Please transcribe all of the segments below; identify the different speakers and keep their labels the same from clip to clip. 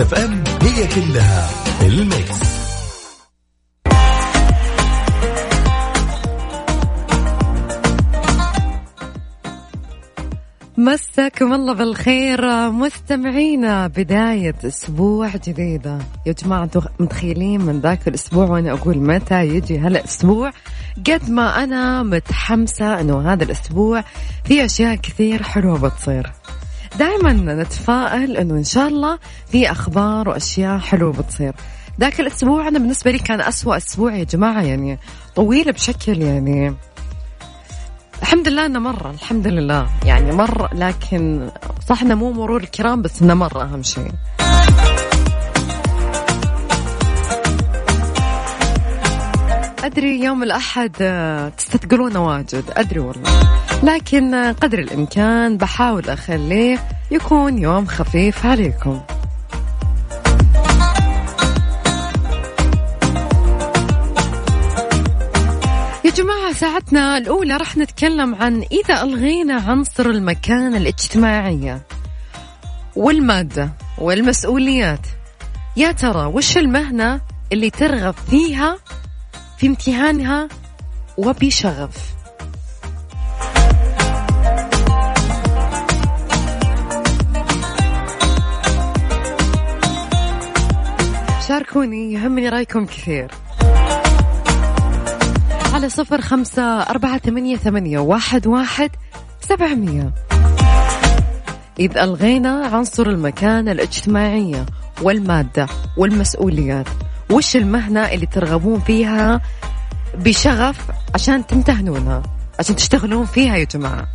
Speaker 1: FM it's all in the mix.
Speaker 2: مساكم الله بالخير. مستمعينا بداية أسبوع جديدة. يا جماعة أنتم متخيلين من ذاك الأسبوع وأنا أقول متى يجي هالأسبوع؟ قد ما أنا متحمسة أنه هذا الأسبوع في أشياء كثير حلوة بتصير. دائما نتفائل أنه إن شاء الله في أخبار وأشياء حلوة بتصير. ذاك الأسبوع أنا بالنسبة لي كان أسوأ أسبوع يا جماعة يعني طويل بشكل يعني الحمد لله إنه مر الحمد لله يعني مر لكن صح إنه مو مرور الكرام بس إنه مر أهم شيء. أدري يوم الأحد تستثقلونه واجد أدري والله. لكن قدر الإمكان بحاول أخليه يكون يوم خفيف عليكم. يا جماعة ساعتنا الأولى راح نتكلم عن إذا ألغينا عنصر المكان الاجتماعية والمادة والمسؤوليات. يا ترى وش المهنة اللي ترغب فيها في امتهانها وبشغف؟ شاركوني يهمني رأيكم كثير. على صفر خمسة أربعة ثمانية, ثمانية واحد, واحد سبعمية. إذ ألغينا عنصر المكان الاجتماعية والمادة والمسؤوليات. وش المهنة اللي ترغبون فيها بشغف عشان تمتهنونها عشان تشتغلون فيها يا جماعة؟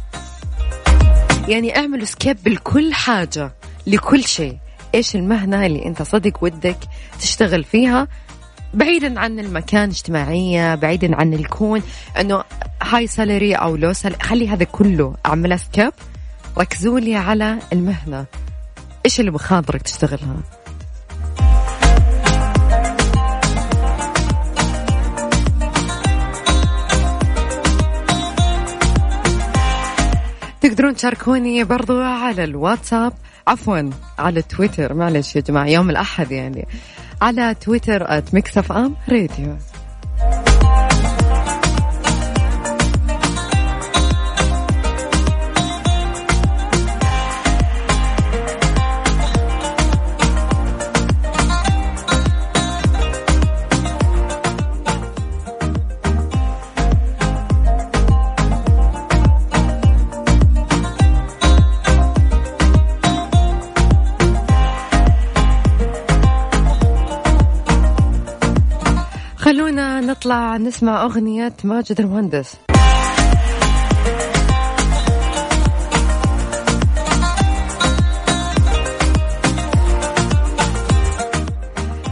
Speaker 2: يعني أعملوا skip لكل حاجة لكل شيء. إيش المهنة اللي أنت صدق ودك تشتغل فيها؟ بعيدا عن المكان اجتماعية بعيدا عن الكون إنه high salary أو low salary خلي هذا كله اعمله skip ركزوا لي على المهنة. إيش اللي بخاطرك تشتغلها؟ تقدرون تشاركوني برضو على الواتساب عفوا على تويتر معلش يا جماعة يوم الأحد يعني. على تويتر @Mix FM Radio خلونا نطلع نسمع أغنية ماجد المهندس.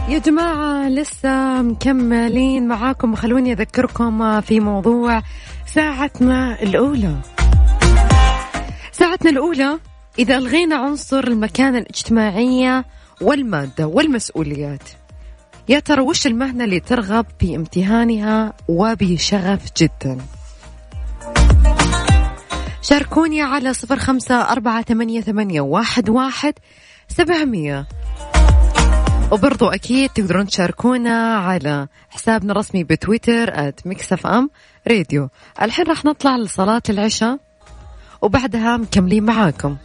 Speaker 2: يا جماعة لسه مكملين معاكم. خلوني أذكركم في موضوع ساعتنا الأولى. ساعتنا الأولى إذا ألغينا عنصر المكانة الاجتماعية والمادة والمسؤوليات. يا ترى وش المهنة اللي ترغب في امتهانها وبشغف جدا؟ شاركوني على صفر خمسة أربعة ثمانية, ثمانية واحد, واحد سبعمية. وبرضو أكيد تقدرون تشاركونا على حسابنا الرسمي بتويتر @مكسف أم راديو الحين راح نطلع لصلاة العشاء وبعدها مكملين معاكم.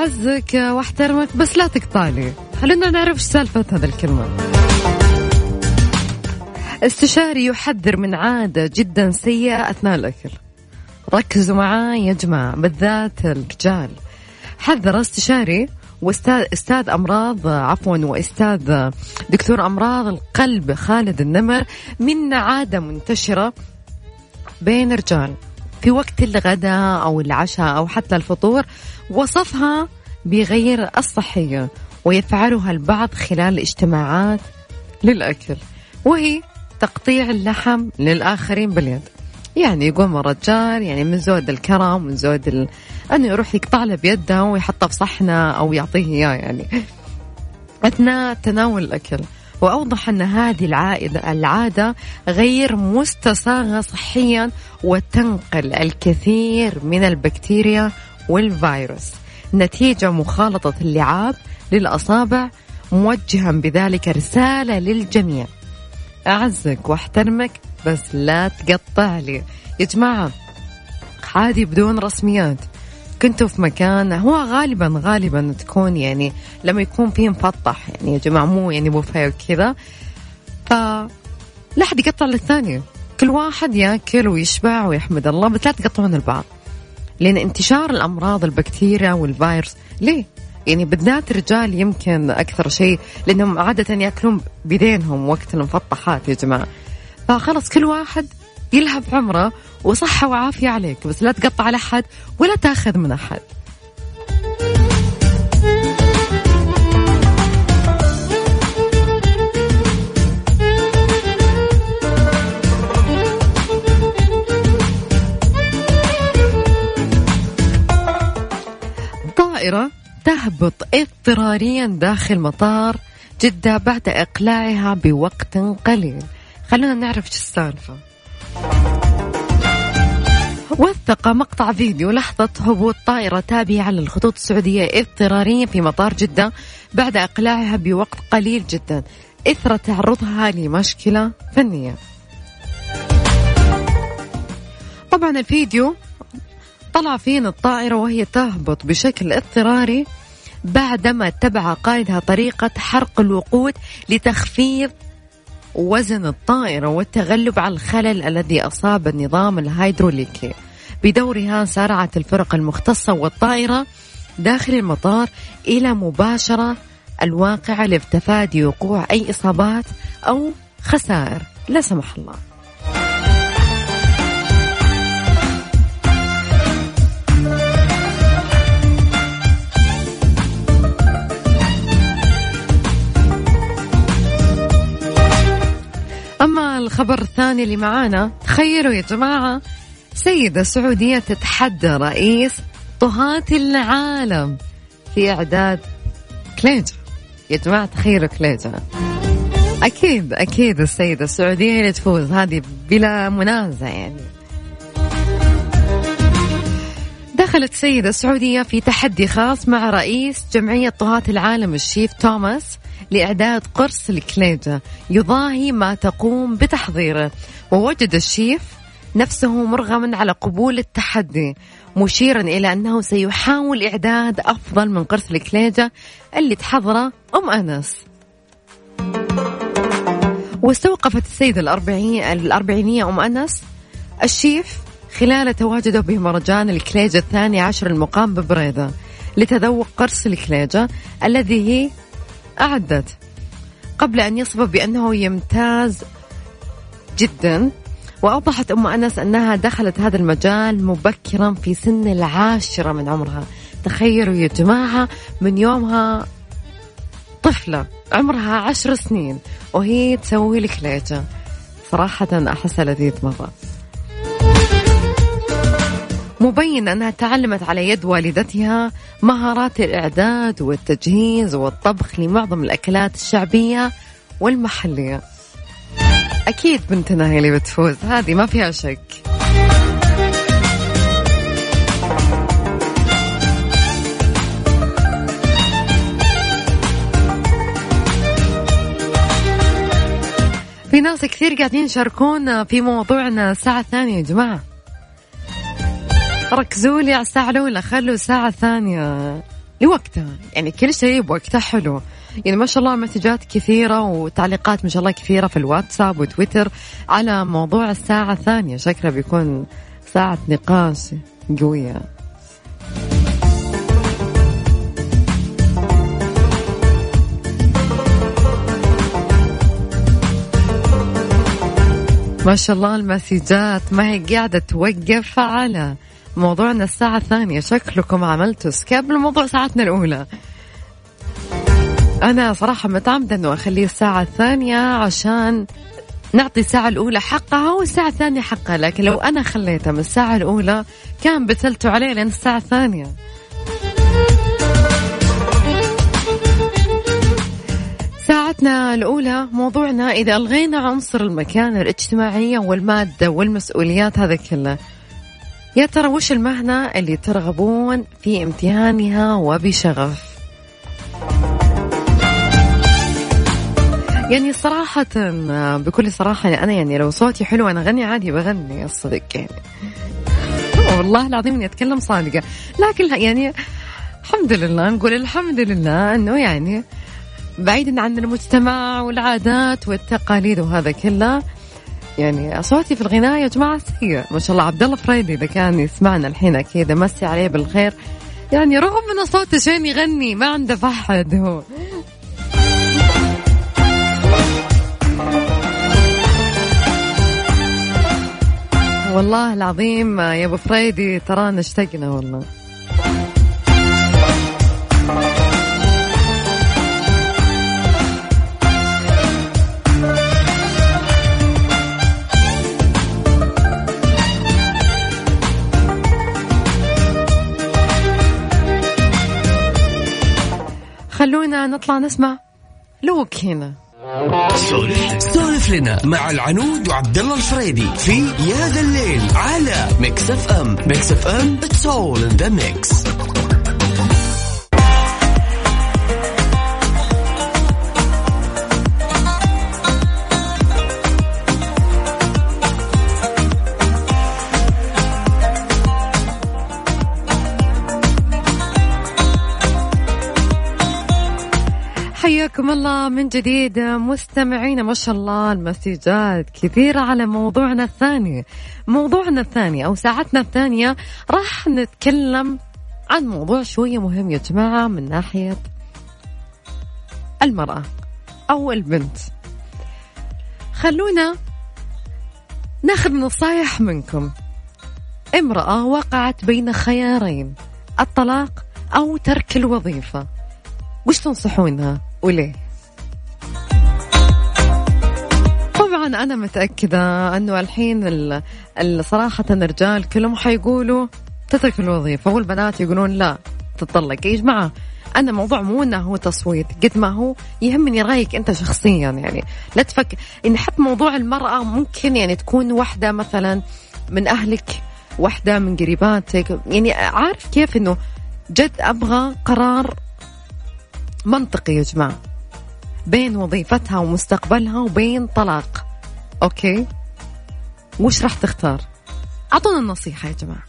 Speaker 2: أعزك وأحترمك بس لا تقطعني. خلينا نعرف إيش سالفة هذا الكلمة. استشاري يحذر من عادة جدا سيئة أثناء الأكل. ركزوا معاي يا جماعة بالذات الرجال. حذر استشاري واستاذ أستاذ أمراض عفوا وأستاذ دكتور أمراض القلب خالد النمر من عادة منتشرة بين الرجال في وقت الغداء أو العشاء أو حتى الفطور وصفها بغير الصحية ويفعلها البعض خلال الاجتماعات للأكل وهي تقطيع اللحم للآخرين باليد. يعني يقوم الرجال يعني من زود الكرم من زود أنه يروح يقطع له بيده ويحطه في صحنة أو يعطيه إياه يعني. أثناء تناول الأكل. وأوضح أن هذه العائدة العادة غير مستساغة صحيا وتنقل الكثير من البكتيريا والفيروس. نتيجة مخالطة اللعاب للأصابع موجها بذلك رسالة للجميع. أعزك واحترمك بس لا تقطع لي. يا جماعة عادي بدون رسميات. كنتوا في مكان هو غالبا غالبا تكون يعني لما يكون فيه مفطح يعني يا جماعة مو يعني بوفيه وكذا. ف لا حد يقطع للثاني كل واحد ياكل ويشبع ويحمد الله بس لا تقطعون البعض. لأن انتشار الأمراض البكتيريا والفيروس ليه؟ يعني بالذات الرجال يمكن أكثر شيء لأنهم عادة يأكلون بيدينهم وقت المفطحات يا جماعة. فخلص كل واحد يلهب عمره وصحة وعافية عليك بس لا تقطع على أحد ولا تأخذ من أحد. طائرة تهبط اضطراريا داخل مطار جدة بعد إقلاعها بوقت قليل. خلونا نعرف شو السالفة. وثق مقطع فيديو لحظة هبوط طائرة تابعة للخطوط السعودية اضطراريا في مطار جدة بعد إقلاعها بوقت قليل جدا. إثر تعرضها لمشكلة فنية. طبعا الفيديو طلع فين الطائرة وهي تهبط بشكل اضطراري بعدما اتبع قائدها طريقة حرق الوقود لتخفيض وزن الطائرة والتغلب على الخلل الذي أصاب النظام الهيدروليكي. بدورها سارعت الفرق المختصة والطائرة داخل المطار إلى مباشرة الواقعة لتفادي وقوع أي إصابات أو خسائر لا سمح الله. الخبر الثاني اللي معانا. تخيلوا يا جماعة سيدة سعودية تتحدى رئيس طهاة العالم في إعداد كليجة يا جماعة تخيلوا كليجة أكيد أكيد السيدة السعودية اللي تفوز. هذه بلا منازع يعني. دخلت سيدة سعودية في تحدي خاص مع رئيس جمعية طهاة العالم الشيف توماس لإعداد قرص الكليجة يضاهي ما تقوم بتحضيره ووجد الشيف نفسه مرغما على قبول التحدي مشيرا إلى أنه سيحاول إعداد أفضل من قرص الكليجة اللي تحضره أم أنس. واستوقفت السيدة الأربعين الأربعينية أم أنس. الشيف خلال تواجده بمهرجان الكليجة الثاني عشر المقام ببريدة لتذوق قرص الكليجة الذي أعدت قبل أن يصف بأنه يمتاز جدا وأوضحت أم أنس أنها دخلت هذا المجال مبكرا في سن العاشرة من عمرها. تخيلوا يا جماعة من يومها طفلة عمرها عشر سنين وهي تسوي لك ليجة. صراحة أحسها لذيذ مرة. مبين أنها تعلمت على يد والدتها مهارات الإعداد والتجهيز والطبخ لمعظم الأكلات الشعبية والمحلية. أكيد بنتنا هي اللي بتفوز هذه ما فيها شك. في ناس كثير قاعدين يشاركونا في موضوعنا الساعة الثانية يا جماعة. ركزوا لي على الساعة الأولى خلوا الساعة الثانية. لوقتها. يعني كل شيء بوقته حلو. يعني ما شاء الله مسجات كثيرة وتعليقات ما شاء الله كثيرة في الواتساب وتويتر على موضوع الساعة الثانية. شكله بيكون ساعة نقاش قوية. ما شاء الله المسجات ما هي قاعدة توقف على موضوعنا الساعة الثانية. شكلكم عملتوا سكيب لموضوع ساعتنا الأولى. أنا صراحة متعمدة أنه أخليه الساعة الثانية عشان نعطي الساعة الأولى حقها والساعة الثانية حقها. لكن لو أنا خليتها من الساعة الأولى كان بتلتوا عليه لين الساعة الثانية. ساعتنا الأولى موضوعنا إذا ألغينا عنصر المكانة الاجتماعية والمادة والمسؤوليات هذا كله. يا ترى وش المهنة اللي ترغبون في امتهانها وبشغف؟ يعني صراحة بكل صراحة أنا يعني لو صوتي حلو أنا أغني عادي بغني الصدق يعني والله العظيم إني أتكلم صادقة. لكن يعني الحمد لله نقول الحمد لله أنه يعني بعيدا عن المجتمع والعادات والتقاليد وهذا كله يعني صوتي في الغناء يا جماعة سيء ما شاء الله عبد الله فريدي إذا كان يسمعنا الحين أكيد أمسي عليه بالخير. يعني رغم أن صوته شين يغني ما عنده فحد هو. والله العظيم يا أبو فريدي ترانا اشتقنا والله. نطلع نسمع لوك هنا.
Speaker 1: سولف لنا مع العنود وعبد الله الفريدي في يا ذا الليل على Mix FM. Mix FM it's all in the mix
Speaker 2: حياكم الله من جديد. مستمعينا ما شاء الله المسجات كثيرة على موضوعنا الثاني. موضوعنا الثاني أو ساعتنا الثانية راح نتكلم عن موضوع شوية مهم يا جماعة من ناحية المرأة أو البنت. خلونا ناخذ نصايح منكم. امرأة وقعت بين خيارين الطلاق أو ترك الوظيفة. وش تنصحونها؟ وليه طبعا أنا متأكدة أنه الحين صراحة الرجال كلهم حيقولوا تترك الوظيفة والبنات يقولون لا تطلق. يا جماعة أنا موضوع مو أنه هو تصويت قد ما هو يهمني رأيك أنت شخصيا يعني. لا تفكر إن حتى موضوع المرأة ممكن يعني تكون واحدة مثلا من أهلك واحدة من قريباتك. يعني عارف كيف أنه جد أبغى قرار منطقي يا جماعة. بين وظيفتها ومستقبلها وبين طلاق. أوكي؟ وش راح تختار؟ أعطونا النصيحة يا جماعة.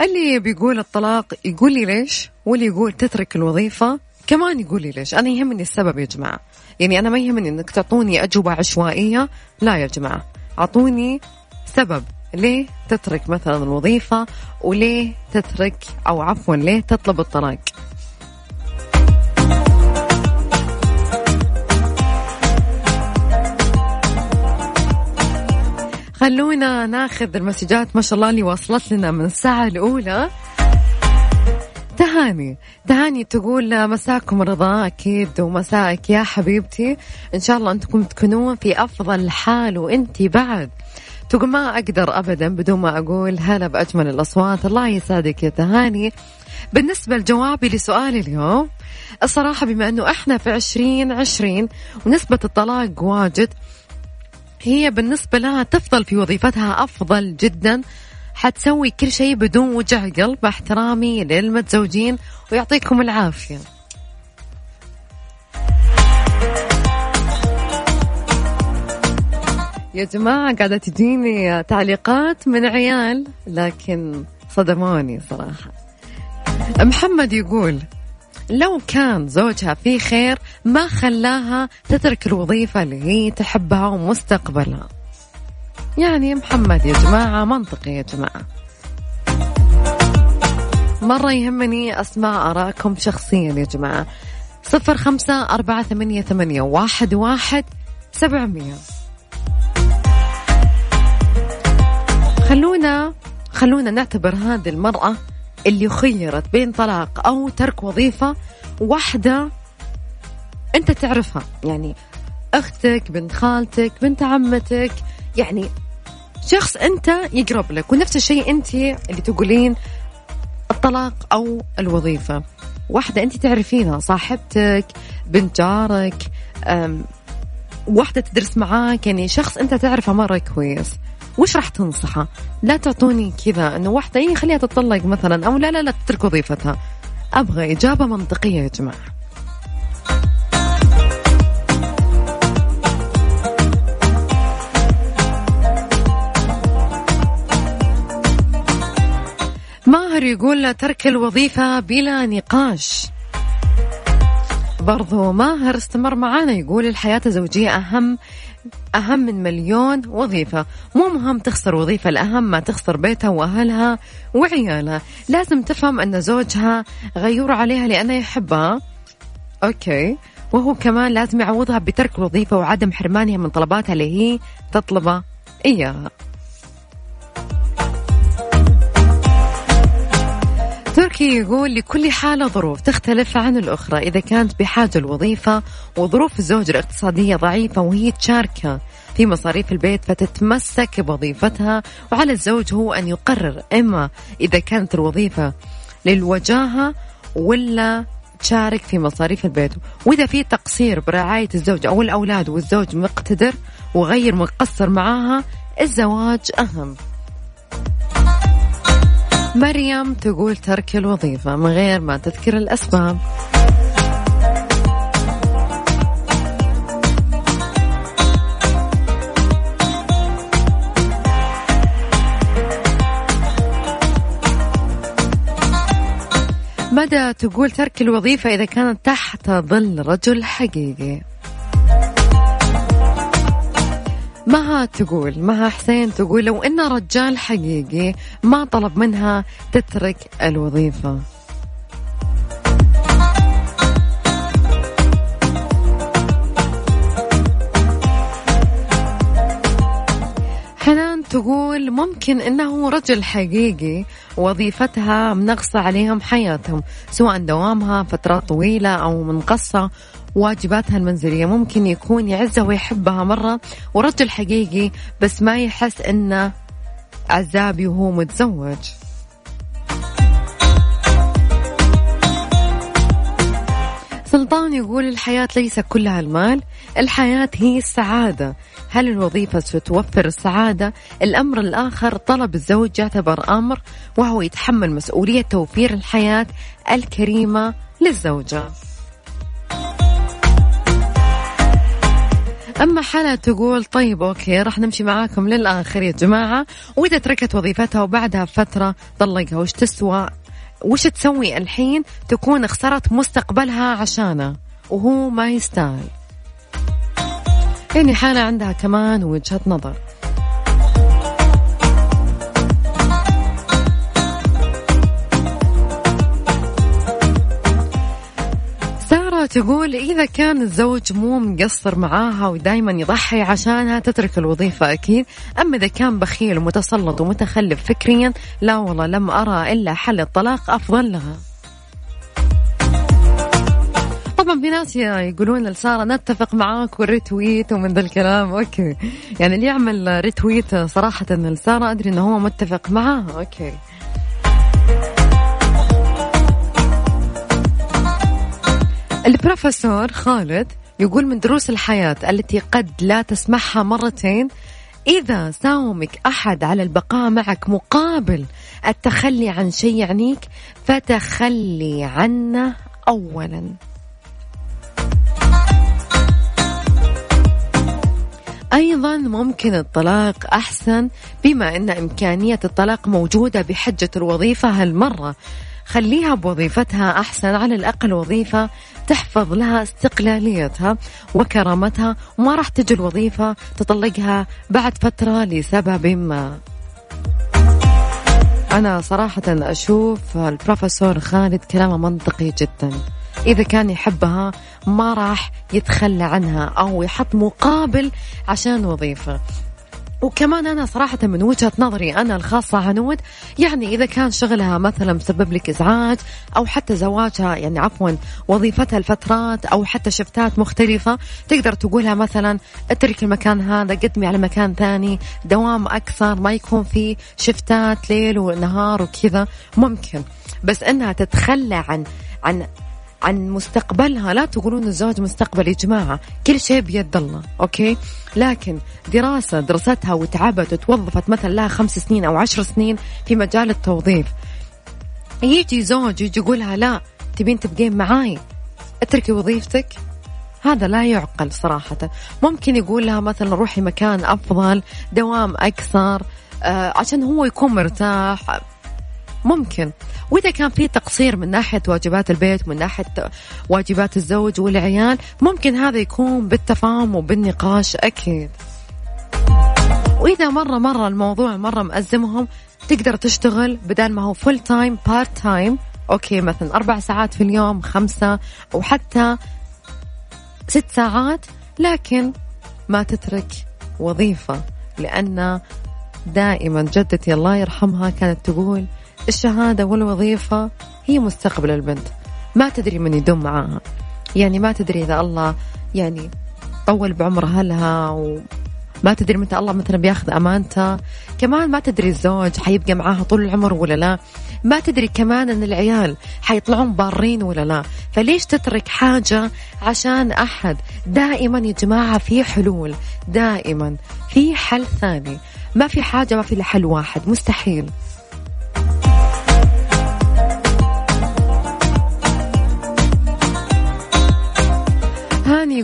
Speaker 2: اللي بيقول الطلاق يقول لي ليش؟ واللي يقول تترك الوظيفة كمان يقول لي ليش؟ أنا يهمني السبب يا جماعة. يعني أنا ما يهمني أنك تعطوني أجوبة عشوائية. لا يا جماعة. أعطوني سبب. ليه تترك مثلا الوظيفة وليه تترك أو عفوا ليه تطلب الطلاق؟ خلونا ناخذ المسجات ما شاء الله اللي وصلت لنا من الساعة الأولى. تهاني. تهاني تقول مساكم رضا أكيد ومسائك يا حبيبتي. إن شاء الله أنتم تكونون في أفضل حال وأنت بعد تقول ما أقدر أبدا بدون ما أقول هلا بأجمل الأصوات. الله يسعدك يا تهاني. بالنسبة لجوابي لسؤالي اليوم الصراحة بما أنه إحنا في عشرين عشرين ونسبة الطلاق واجد هي بالنسبة لها تفضل في وظيفتها أفضل جدا. حتسوي كل شيء بدون وجع قلب احترامي للمتزوجين ويعطيكم العافية. يا جماعة قاعدة تجيني تعليقات من عيال لكن صدموني صراحة. محمد يقول لو كان زوجها في خير ما خلاها تترك الوظيفة اللي هي تحبها ومستقبلها. يعني محمد يا جماعة منطقي يا جماعة. مرة يهمني أسمع آراءكم شخصيا يا جماعة. صفر خمسة أربعة ثمانية, ثمانية واحد, واحد سبعمية. خلونا خلونا نعتبر هذه المرأة اللي خيرت بين طلاق أو ترك وظيفة واحدة أنت تعرفها. يعني أختك بنت خالتك بنت عمتك يعني شخص أنت يقرب لك. ونفس الشيء أنت اللي تقولين الطلاق أو الوظيفة. واحدة أنت تعرفينها صاحبتك بنت جارك واحدة تدرس معاك. يعني شخص أنت تعرفه مرة كويس. وش راح تنصحه؟ لا تعطوني كذا أنه واحدة إيه خليها تطلق مثلا أو لا لا لا تترك وظيفتها. أبغى إجابة منطقية يا جماعة. ماهر يقول ترك الوظيفة بلا نقاش. برضو ماهر استمر معانا يقول الحياة الزوجية أهم أهم من مليون وظيفة. مو مهم تخسر وظيفة الأهم ما تخسر بيتها وأهلها وعيالها. لازم تفهم أن زوجها غيور عليها لأنه يحبها. أوكي. وهو كمان لازم يعوضها بترك الوظيفة وعدم حرمانها من طلباتها اللي هي تطلبه إياها. تركي يقول لكل حالة ظروف تختلف عن الأخرى إذا كانت بحاجة الوظيفة وظروف الزوج الاقتصادية ضعيفة وهي تشاركة في مصاريف البيت فتتمسك بوظيفتها وعلى الزوج هو أن يقرر إما إذا كانت الوظيفة للوجاهة ولا تشارك في مصاريف البيت. وإذا في تقصير برعاية الزوج أو الأولاد والزوج مقتدر وغير مقصر معاها الزواج أهم. مريم تقول ترك الوظيفة من غير ما تذكر الأسباب. مدى تقول ترك الوظيفة إذا كانت تحت ظل رجل حقيقي؟ مها تقول مها حسين تقول لو إن رجال حقيقي ما طلب منها تترك الوظيفة. حنان تقول ممكن إنه رجل حقيقي وظيفتها منغصة عليهم حياتهم سواء دوامها فترات طويلة أو منقصة واجباتها المنزلية. ممكن يكون يعزها ويحبها مرة ورجل حقيقي بس ما يحس انه عزابي وهو متزوج. سلطان يقول الحياة ليس كلها المال الحياة هي السعادة. هل الوظيفة ستوفر السعادة؟ الأمر الآخر طلب الزوج يعتبر أمر وهو يتحمل مسؤولية توفير الحياة الكريمة للزوجة. أما حلا تقول طيب أوكي راح نمشي معاكم للآخر يا جماعة. وإذا تركت وظيفتها وبعدها فترة طلقها وش تسوى؟ وش تسوي الحين؟ تكون خسرت مستقبلها عشانه وهو ما يستاهل. يعني حالة عندها كمان وجهة نظر. تقول إذا كان الزوج مو مقصر معاها ودايما يضحي عشانها تترك الوظيفة أكيد. أما إذا كان بخيل ومتسلط ومتخلف فكريا لا والله لم أرى إلا حل الطلاق أفضل لها. طبعا في ناس يقولون لسارة نتفق معاك وال retweet ومن ذا الكلام. okay. يعني اللي يعمل retweet صراحة لسارة أدري إنه هو متفق معاها. okay. البروفيسور خالد يقول من دروس الحياة التي قد لا تسمعها مرتين إذا ساومك أحد على البقاء معك مقابل التخلي عن شيء يعنيك فتخلي عنه أولا. أيضا ممكن الطلاق أحسن بما أن إمكانية الطلاق موجودة بحجة الوظيفة هالمرة. خليها بوظيفتها أحسن على الأقل وظيفة تحفظ لها استقلاليتها وكرامتها وما راح تجي الوظيفة تطلقها بعد فترة لسبب ما. أنا صراحة أشوف البروفيسور خالد كلامه منطقي جدا. إذا كان يحبها ما راح يتخلى عنها أو يحط مقابل عشان وظيفة. وكمان أنا صراحة من وجهة نظري أنا الخاصة عنود يعني إذا كان شغلها مثلا مسبب لك إزعاج أو حتى زواجها يعني عفوا وظيفتها الفترات أو حتى شفتات مختلفة تقدر تقولها مثلا اترك المكان هذا قدمي على مكان ثاني دوام أكثر ما يكون في شفتات ليل ونهار وكذا ممكن. بس أنها تتخلى عن عن عن مستقبلها. لا تقولون الزواج مستقبل يا جماعة كل شيء بيد الله أوكي؟ لكن دراسة درستها وتعبت وتوظفت مثلا لها خمس سنين أو عشر سنين في مجال التوظيف. يجي زوج يجي يقولها لا تبين تبقين معاي اتركي وظيفتك. هذا لا يعقل صراحة. ممكن يقول لها مثلا روحي مكان أفضل دوام أكثر آه عشان هو يكون مرتاح. ممكن. وإذا كان في تقصير من ناحية واجبات البيت ومن ناحية واجبات الزوج والعيال ممكن هذا يكون بالتفاهم وبالنقاش أكيد. وإذا مرة مرة الموضوع مرة مأزمهم تقدر تشتغل بدل ما هو full time part time okay مثلا أربع ساعات في اليوم خمسة أو حتى ست ساعات لكن ما تترك وظيفة لأن دائما جدتي الله يرحمها كانت تقول الشهادة والوظيفة هي مستقبل البنت. ما تدري من يدوم معاها. يعني ما تدري إذا الله يعني طول بعمر أهلها وما تدري متى الله مثلا بياخذ أمانتها. كمان ما تدري الزوج حيبقى معاها طول العمر ولا لا. ما تدري كمان إن العيال حيطلعون بارين ولا لا. فليش تترك حاجة عشان أحد؟ دائما يا جماعة في حلول. دائما في حل ثاني. ما في حاجة ما في حل واحد. مستحيل.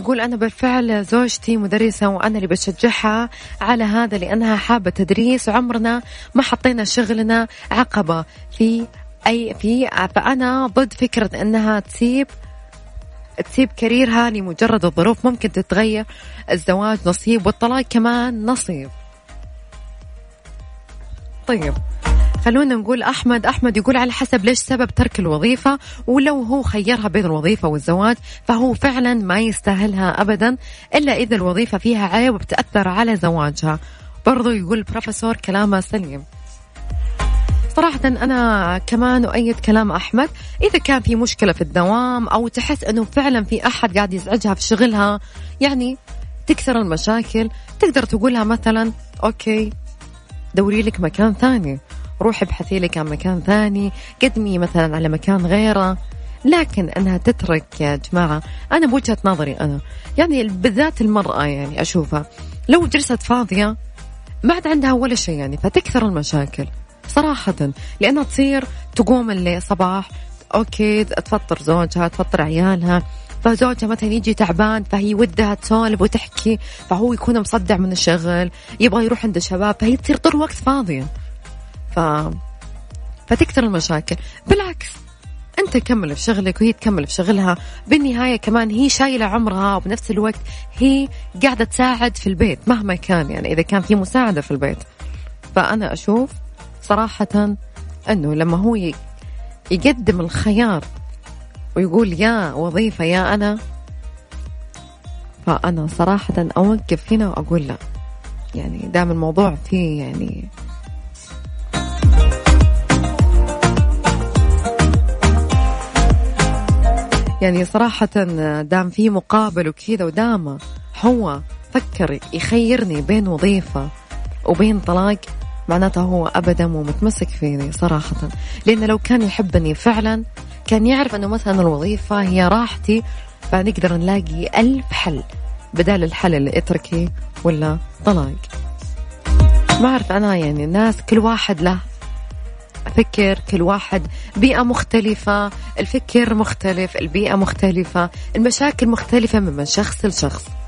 Speaker 2: يقول أنا بالفعل زوجتي مدرسة وأنا اللي بشجعها على هذا لأنها حابة تدريس وعمرنا ما حطينا شغلنا عقبة. في أي في فأنا ضد فكرة أنها تسيب تسيب كاريرها لمجرد الظروف. ممكن تتغير الزواج نصيب والطلاق كمان نصيب. طيب. خلونا نقول أحمد. أحمد يقول على حسب ليش سبب ترك الوظيفة ولو هو خيرها بين الوظيفة والزواج فهو فعلا ما يستاهلها أبدا إلا إذا الوظيفة فيها عيب وبتأثر على زواجها. برضو يقول البروفيسور كلامه سليم. صراحة أنا كمان أؤيد كلام أحمد. إذا كان في مشكلة في الدوام أو تحس أنه فعلا في أحد قاعد يزعجها في شغلها يعني تكثر المشاكل تقدر تقولها مثلا أوكي دوري لك مكان ثاني. روحي ابحثي لك عن مكان ثاني قدمي مثلا على مكان غيره. لكن إنها تترك يا جماعة أنا بوجهة نظري أنا. يعني بالذات المرأة يعني أشوفها. لو جلست فاضية ما عاد عندها ولا شيء يعني فتكثر المشاكل. صراحة لأنها تصير تقوم اللي صباح أوكي تفطر زوجها تفطر عيالها. فزوجها مثلا يجي تعبان فهي ودها تسولف وتحكي فهو يكون مصدع من الشغل يبغى يروح عند الشباب فهي تصير طول الوقت فاضية. ف فتكثر المشاكل. بالعكس أنت كمل في شغلك وهي تكمل في شغلها. بالنهاية كمان هي شايلة عمرها وبنفس الوقت هي قاعدة تساعد في البيت مهما كان يعني إذا كان في مساعدة في البيت. فأنا أشوف صراحة إنه لما هو يقدم الخيار ويقول يا وظيفة يا أنا فأنا صراحة أوقف هنا وأقول لا. يعني دام الموضوع فيه يعني يعني صراحة دام في مقابل وكذا ودام هو فكر يخيرني بين وظيفة وبين طلاق معناته هو أبدا مو متمسك فيني صراحة. لأنه لو كان يحبني فعلا كان يعرف أنه مثلا الوظيفة هي راحتي فنقدر نلاقي ألف حل بدال الحل اللي إتركي ولا طلاق. ما أعرف أنا يعني الناس كل واحد له فكر كل واحد بيئة مختلفة الفكر مختلف البيئة مختلفة المشاكل مختلفة من شخص لشخص.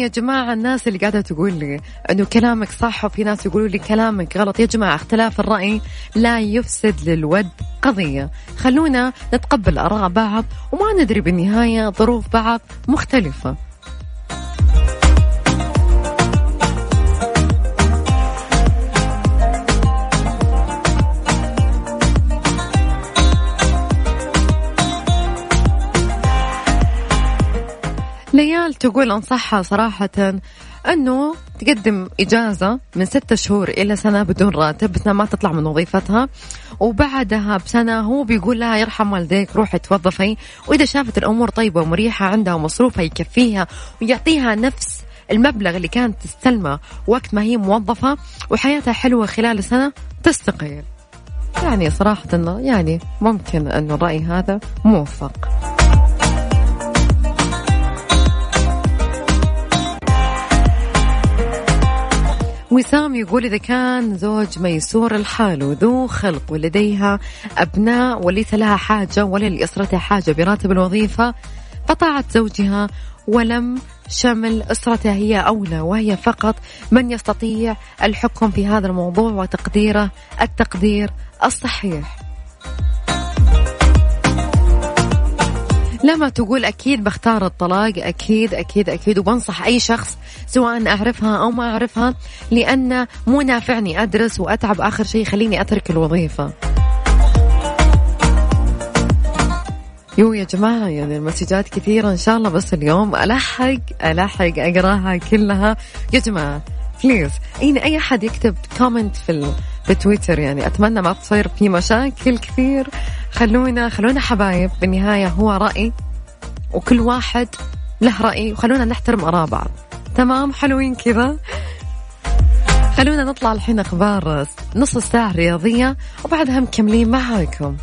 Speaker 2: يا جماعة الناس اللي قاعدة تقول لي أنه كلامك صح وفي ناس يقولوا لي كلامك غلط. يا جماعة اختلاف الرأي لا يفسد للود قضية. خلونا نتقبل آراء بعض وما ندري بالنهاية ظروف بعض مختلفة. تقول أنصحها صراحة أنه تقدم إجازة من ستة شهور إلى سنة بدون راتب بس ما تطلع من وظيفتها. وبعدها بسنة هو بيقول لها يرحم والديك روحي توظفي. وإذا شافت الأمور طيبة ومريحة عندها ومصروفها يكفيها ويعطيها نفس المبلغ اللي كانت تستلمه وقت ما هي موظفة. وحياتها حلوة خلال سنة تستقيل. يعني صراحة يعني ممكن انه الرأي هذا موفق. وسام يقول إذا كان زوج ميسور الحال وذو خلق ولديها أبناء وليس لها حاجة ولا لأسرتها حاجة براتب الوظيفة فطاعت زوجها ولم شمل أسرتها هي أولى وهي فقط من يستطيع الحكم في هذا الموضوع وتقديره التقدير الصحيح. لما تقول أكيد بختار الطلاق أكيد أكيد أكيد وبنصح أي شخص سواء أعرفها أو ما أعرفها لأن مو نافعني أدرس وأتعب آخر شيء خليني أترك الوظيفة. يو يا جماعة يعني ال messages كثيرة إن شاء الله بس اليوم ألحق ألحق أقراها كلها. يا جماعة please يعني أي أحد يكتب comment في في تويتر يعني. أتمنى ما تصير في مشاكل كثير. خلونا خلونا حبايب. بالنهاية هو رأي وكل واحد له رأي وخلونا نحترم آراء بعض. تمام؟ حلوين كذا. خلونا نطلع الحين أخبار نص الساعة الرياضية وبعدها مكملين معاكم.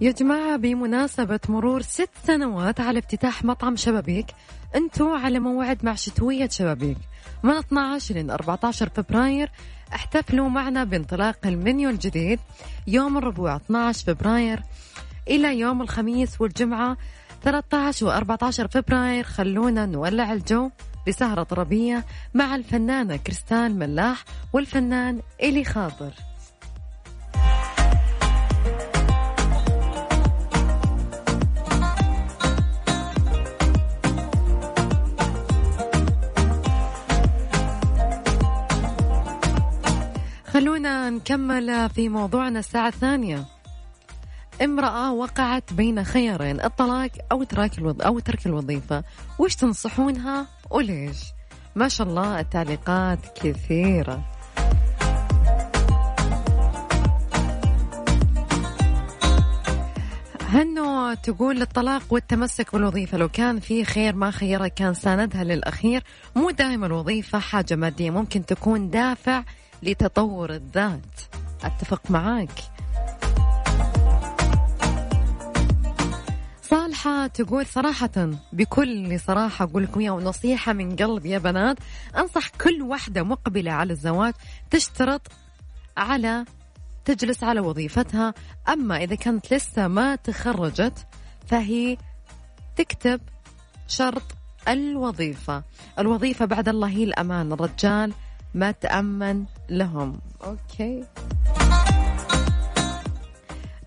Speaker 2: يا جماعة بمناسبة مرور ست سنوات على افتتاح مطعم شبابيك أنتوا على موعد مع شتوية شبابيك. من 12 ل 14 فبراير احتفلوا معنا بانطلاق المنيو الجديد يوم الربوع 12 فبراير إلى يوم الخميس والجمعة 13 و 14 فبراير. خلونا نولع الجو بسهرة طربية مع الفنانة كريستال ملاح والفنان إلي خاطر. خلونا نكمل في موضوعنا الساعة الثانية. امرأة وقعت بين خيارين الطلاق أو ترك الوظ... أو ترك الوظيفة. وش تنصحونها وليش؟ ما شاء الله التعليقات كثيرة. هنو تقول الطلاق والتمسك بالوظيفة لو كان في خير ما خيرها كان ساندها للأخير. مو دائما الوظيفة حاجة مادية ممكن تكون دافع لتطور الذات. أتفق معاك. صالحة تقول صراحة بكل صراحة أقول لكم يا نصيحة من قلب يا بنات. أنصح كل واحدة مقبلة على الزواج تشترط على تجلس على وظيفتها. أما إذا كانت لسه ما تخرجت فهي تكتب شرط الوظيفة. الوظيفة بعد الله هي الأمان. الرجال ما تأمن لهم. أوكي.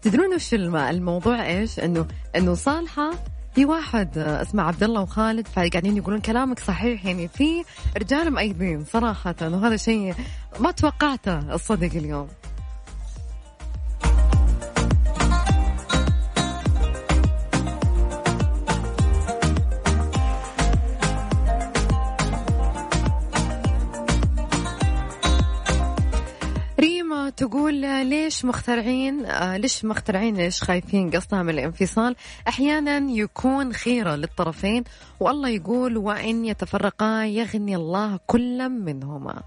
Speaker 2: تدرون وش الموضوع إيش؟ إنه إنه صالحة في واحد اسمه عبد الله وخالد فقاعدين يقولون كلامك صحيح. يعني في رجال مأيدين صراحة وهذا شيء ما توقعته الصدق اليوم. تقول ليش مخترعين آه، ليش مخترعين ليش خايفين قصدها من الانفصال؟ أحيانا يكون خيرة للطرفين والله يقول وإن يتفرقا يغني الله كلا منهما.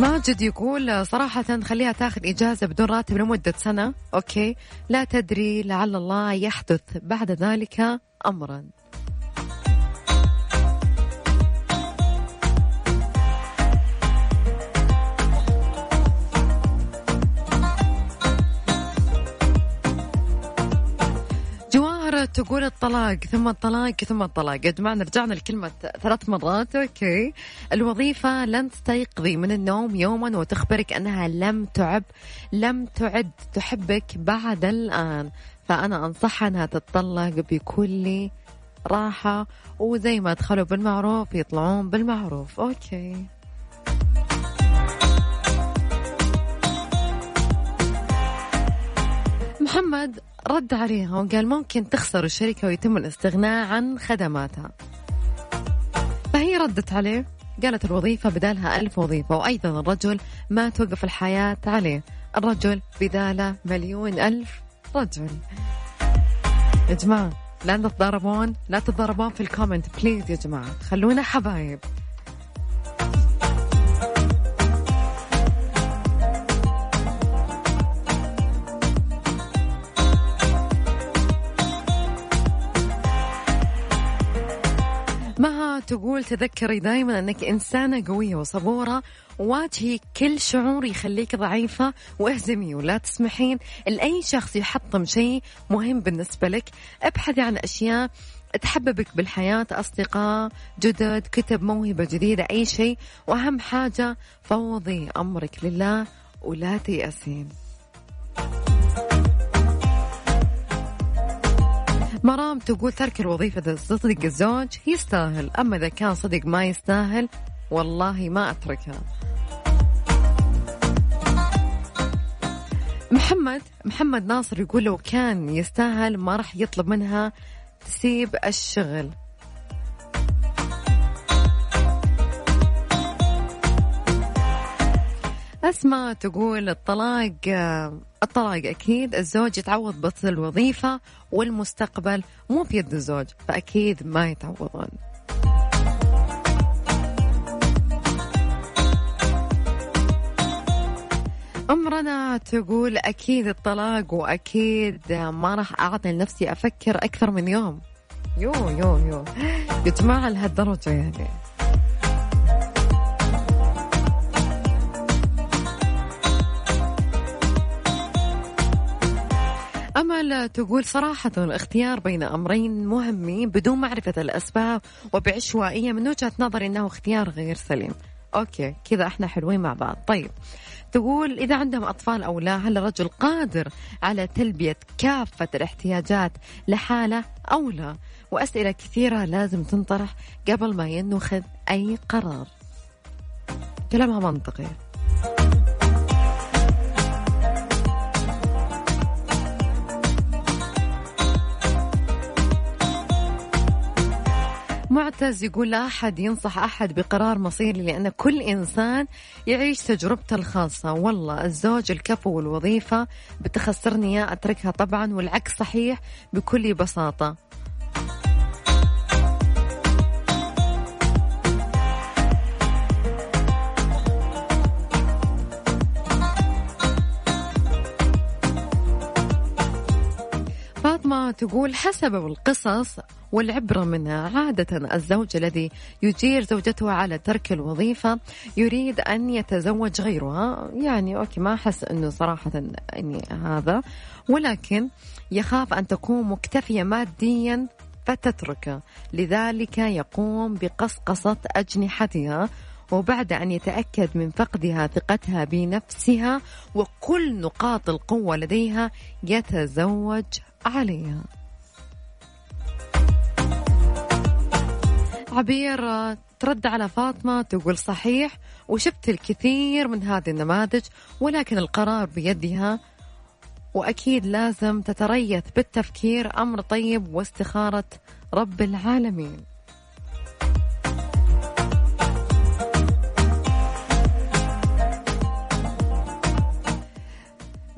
Speaker 2: ماجد يقول صراحة خليها تاخذ إجازة بدون راتب لمدة سنة. أوكي. لا تدري لعل الله يحدث بعد ذلك أمرا. تقول الطلاق ثم الطلاق ثم الطلاق. يا جماعة رجعنا لكلمة ثلاث مرات أوكي. الوظيفة لن تستيقظي من النوم يوما وتخبرك أنها لم تعب لم تعد تحبك بعد الآن. فأنا أنصحها أنها تتطلق بكل راحة وزي ما دخلوا بالمعروف يطلعون بالمعروف. أوكي. محمد رد عليها. وقال ممكن تخسر الشركة ويتم الاستغناء عن خدماتها. فهي ردت عليه. قالت الوظيفة بدالها ألف وظيفة وأيضا الرجل ما توقف الحياة عليه. الرجل بداله مليون ألف رجل. يا جماعة لا تتضاربون لا تتضاربون في ال comment please يا جماعة. خلونا حبايب. تقول تذكري دائما أنك إنسانة قوية وصبورة واجهي كل شعور يخليك ضعيفة واهزمي ولا تسمحين. لأي شخص يحطم شيء مهم بالنسبة لك ابحثي عن أشياء تحببك بالحياة أصدقاء جدد كتب موهبة جديدة أي شيء. وأهم حاجة فوضي أمرك لله ولا تيأسين. مرام تقول ترك الوظيفة إذا صدق الزوج يستاهل أما إذا كان صدق ما يستاهل والله ما أتركها. محمد محمد ناصر يقول لو كان يستاهل ما راح يطلب منها تسيب الشغل. أسماء تقول الطلاق الطلاق أكيد الزوج يتعوض بس الوظيفة والمستقبل مو بيد الزوج فأكيد ما يتعوضون. أمرنا تقول أكيد الطلاق وأكيد ما راح أعطي لنفسي أفكر أكثر من يوم. يو يو يو. يا جماعة لهالدرجة يعني. أمل تقول صراحة الاختيار بين أمرين مهمين بدون معرفة الأسباب وبعشوائية من وجهة نظري أنه اختيار غير سليم. أوكي كذا إحنا حلوين مع بعض. طيب تقول إذا عندهم أطفال أو لا هل الرجل قادر على تلبية كافة الاحتياجات لحالة أو لا؟ وأسئلة كثيرة لازم تنطرح قبل ما ينخذ أي قرار. كلامها منطقي. معتز يقول لا أحد ينصح أحد بقرار مصيري لأن كل إنسان يعيش تجربته الخاصة. والله الزوج الكفو والوظيفة بتخسرني يا أتركها طبعا والعكس صحيح بكل بساطة. تقول حسب القصص والعبرة منها عادة الزوج الذي يجير زوجته على ترك الوظيفة يريد أن يتزوج غيرها. يعني أوكي ما أحس أنه صراحة يعني هذا. ولكن يخاف أن تكون مكتفية ماديا فتتركه لذلك يقوم بقصقصة أجنحتها وبعد أن يتأكد من فقدها ثقتها بنفسها وكل نقاط القوة لديها يتزوج عليها. عبير ترد على فاطمة تقول صحيح وشفت الكثير من هذه النماذج ولكن القرار بيدها وأكيد لازم تتريث بالتفكير أمر طيب واستخارة رب العالمين.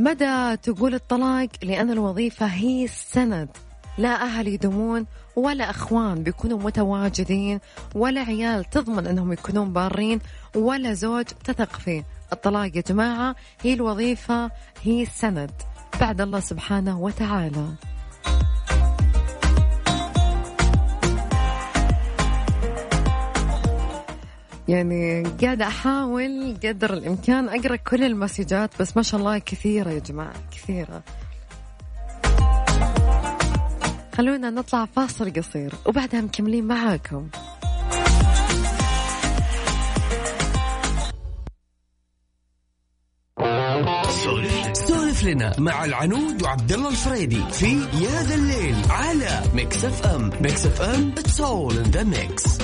Speaker 2: مدى تقول الطلاق؟ لأن الوظيفة هي السند. لا أهل يدومون ولا أخوان بيكونوا متواجدين ولا عيال تضمن أنهم يكونون بارين ولا زوج تثق فيه الطلاق يا جماعة هي الوظيفة هي السند. بعد الله سبحانه وتعالى. يعني قاعدة أحاول قدر الإمكان أقرأ كل المسجات بس ما شاء الله كثيرة يا جماعة كثيرة. خلونا نطلع فاصل قصير وبعدها مكملين معاكم.
Speaker 1: سولف لنا مع العنود وعبد الله الفريدي في يا ذا الليل على Mix FM. Mix FM it's all in the
Speaker 2: mix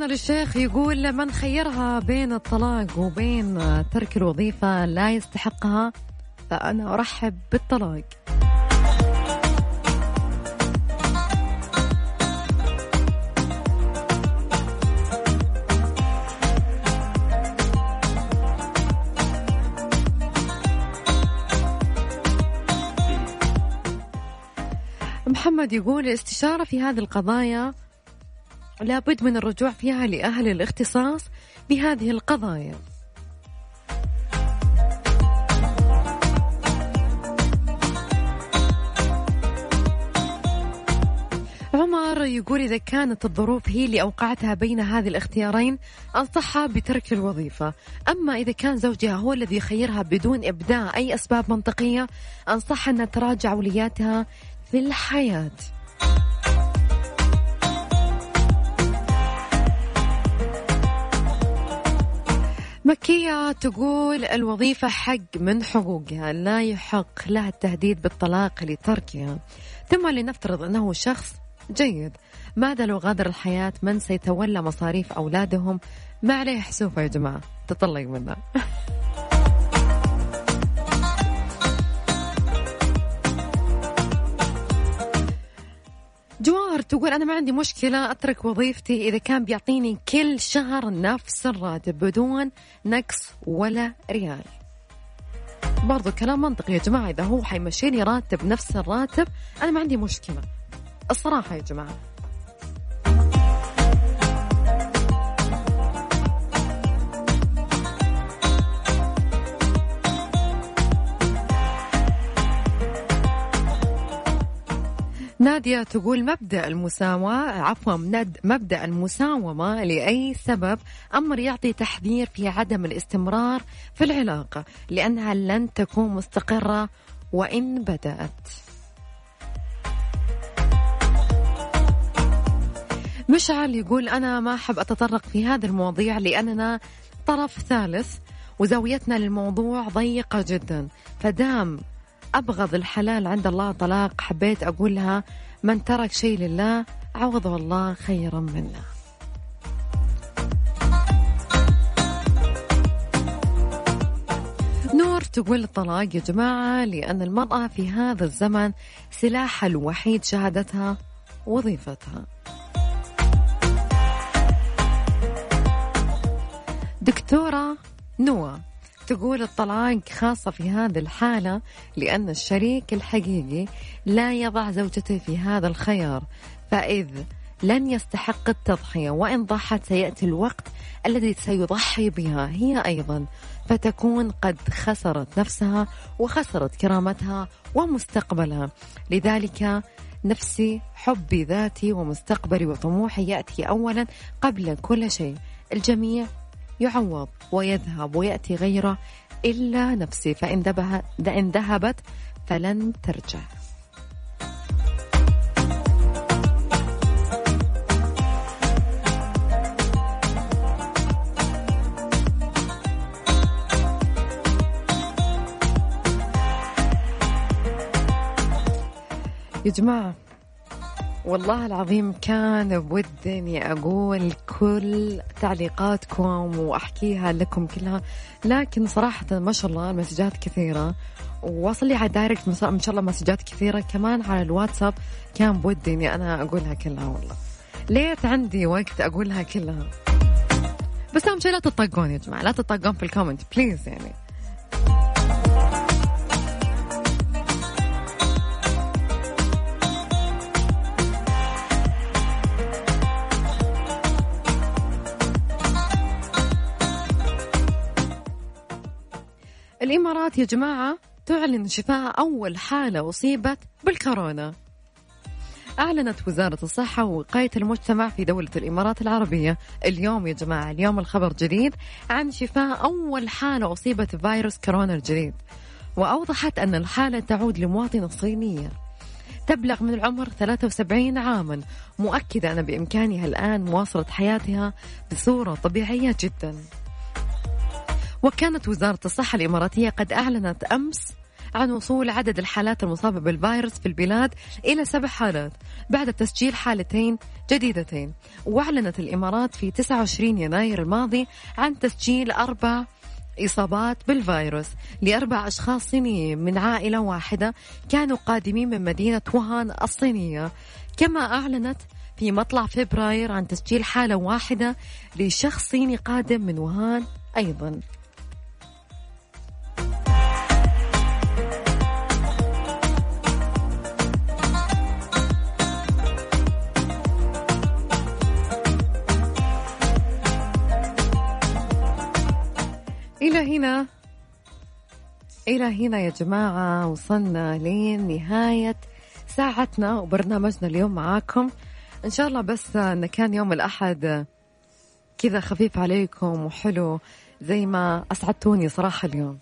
Speaker 2: الرحمن الشيخ يقول من خيرها بين الطلاق وبين ترك الوظيفة لا يستحقها فأنا أرحب بالطلاق. محمد يقول الاستشارة في هذه القضايا لابد من الرجوع فيها لأهل الاختصاص بهذه القضايا. عمر يقول إذا كانت الظروف هي اللي أوقعتها بين هذه الاختيارين أنصحها بترك الوظيفة. أما إذا كان زوجها هو الذي يخيرها بدون إبداء أي أسباب منطقية أنصحها أن تراجع أولوياتها في الحياة. مكية تقول الوظيفة حق من حقوقها لا يحق لها التهديد بالطلاق لتركها. ثم لنفترض أنه شخص جيد ماذا لو غادر الحياة من سيتولى مصاريف أولادهم؟ ما عليه حسوفة يا جماعة تطلق منها جواهر تقول أنا ما عندي مشكلة أترك وظيفتي إذا كان بيعطيني كل شهر نفس الراتب بدون نقص ولا ريال. برضو كلام منطقي يا جماعة إذا هو حيمشيني راتب نفس الراتب أنا ما عندي مشكلة. الصراحة يا جماعة. نادية تقول مبدأ المساواة عفوا مبدأ المساومة لأي سبب أمر يعطي تحذير في عدم الاستمرار في العلاقة لأنها لن تكون مستقرة وإن بدأت. مشعل يقول أنا ما أحب أتطرق في هذه المواضيع لأننا طرف ثالث وزاويتنا للموضوع ضيقة جدا فدام أبغض الحلال عند الله طلاق. حبيت أقولها من ترك شيء لله عوضه الله خيرا منه. نور تقول الطلاق يا جماعة لأن المرأة في هذا الزمن سلاحها الوحيد شهادتها وظيفتها. دكتورة نوى تقول الطلاق خاصة في هذه الحالة لأن الشريك الحقيقي لا يضع زوجته في هذا الخيار. فإذ لن يستحق التضحية وإن ضحت سيأتي الوقت الذي سيضحي بها. هي أيضا فتكون قد خسرت نفسها وخسرت كرامتها ومستقبلها. لذلك نفسي حبي ذاتي ومستقبلي وطموحي يأتي أولا قبل كل شيء. الجميع يعوض ويذهب ويأتي غيره إلا نفسي فإن ذهبت فلن ترجع. يا جماعة والله العظيم كان بودي إني أقول كل تعليقاتكم وأحكيها لكم كلها لكن صراحة ما شاء الله ال messages كثيرة. ووصل لي على direct إن شاء الله messages كثيرة كمان على الواتساب كان بودي إني أنا أقولها كلها والله. ليت عندي وقت أقولها كلها. بس أهم شيء لا تطقون يا جماعة لا تطقون في ال comment please يعني. الإمارات يا جماعة تعلن شفاء أول حالة أصيبت بالكورونا. أعلنت وزارة الصحة ووقاية المجتمع في دولة الإمارات العربية اليوم يا جماعة اليوم الخبر جديد عن شفاء أول حالة أصيبت بفيروس كورونا الجديد. وأوضحت أن الحالة تعود لمواطنة صينية. تبلغ من العمر 73 عاما مؤكدة أن بإمكانها الآن مواصلة حياتها بصورة طبيعية جدا. وكانت وزارة الصحة الإماراتية قد أعلنت أمس عن وصول عدد الحالات المصابة بالفيروس في البلاد إلى سبع حالات بعد تسجيل حالتين جديدتين. وأعلنت الإمارات في 29 يناير الماضي عن تسجيل أربع إصابات بالفيروس لأربع أشخاص صينيين من عائلة واحدة كانوا قادمين من مدينة ووهان الصينية. كما أعلنت في مطلع فبراير عن تسجيل حالة واحدة لشخص صيني قادم من ووهان أيضا. إلى هنا. إلى هنا يا جماعة وصلنا لنهاية ساعتنا وبرنامجنا اليوم معاكم. إن شاء الله بس إن كان يوم الأحد كذا خفيف عليكم وحلو زي ما أسعدتوني صراحة اليوم.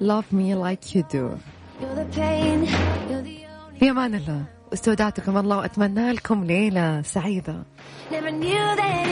Speaker 2: Love me like you do. في أمان الله. واستودعتكم الله وأتمنى لكم ليلة سعيدة. Never knew that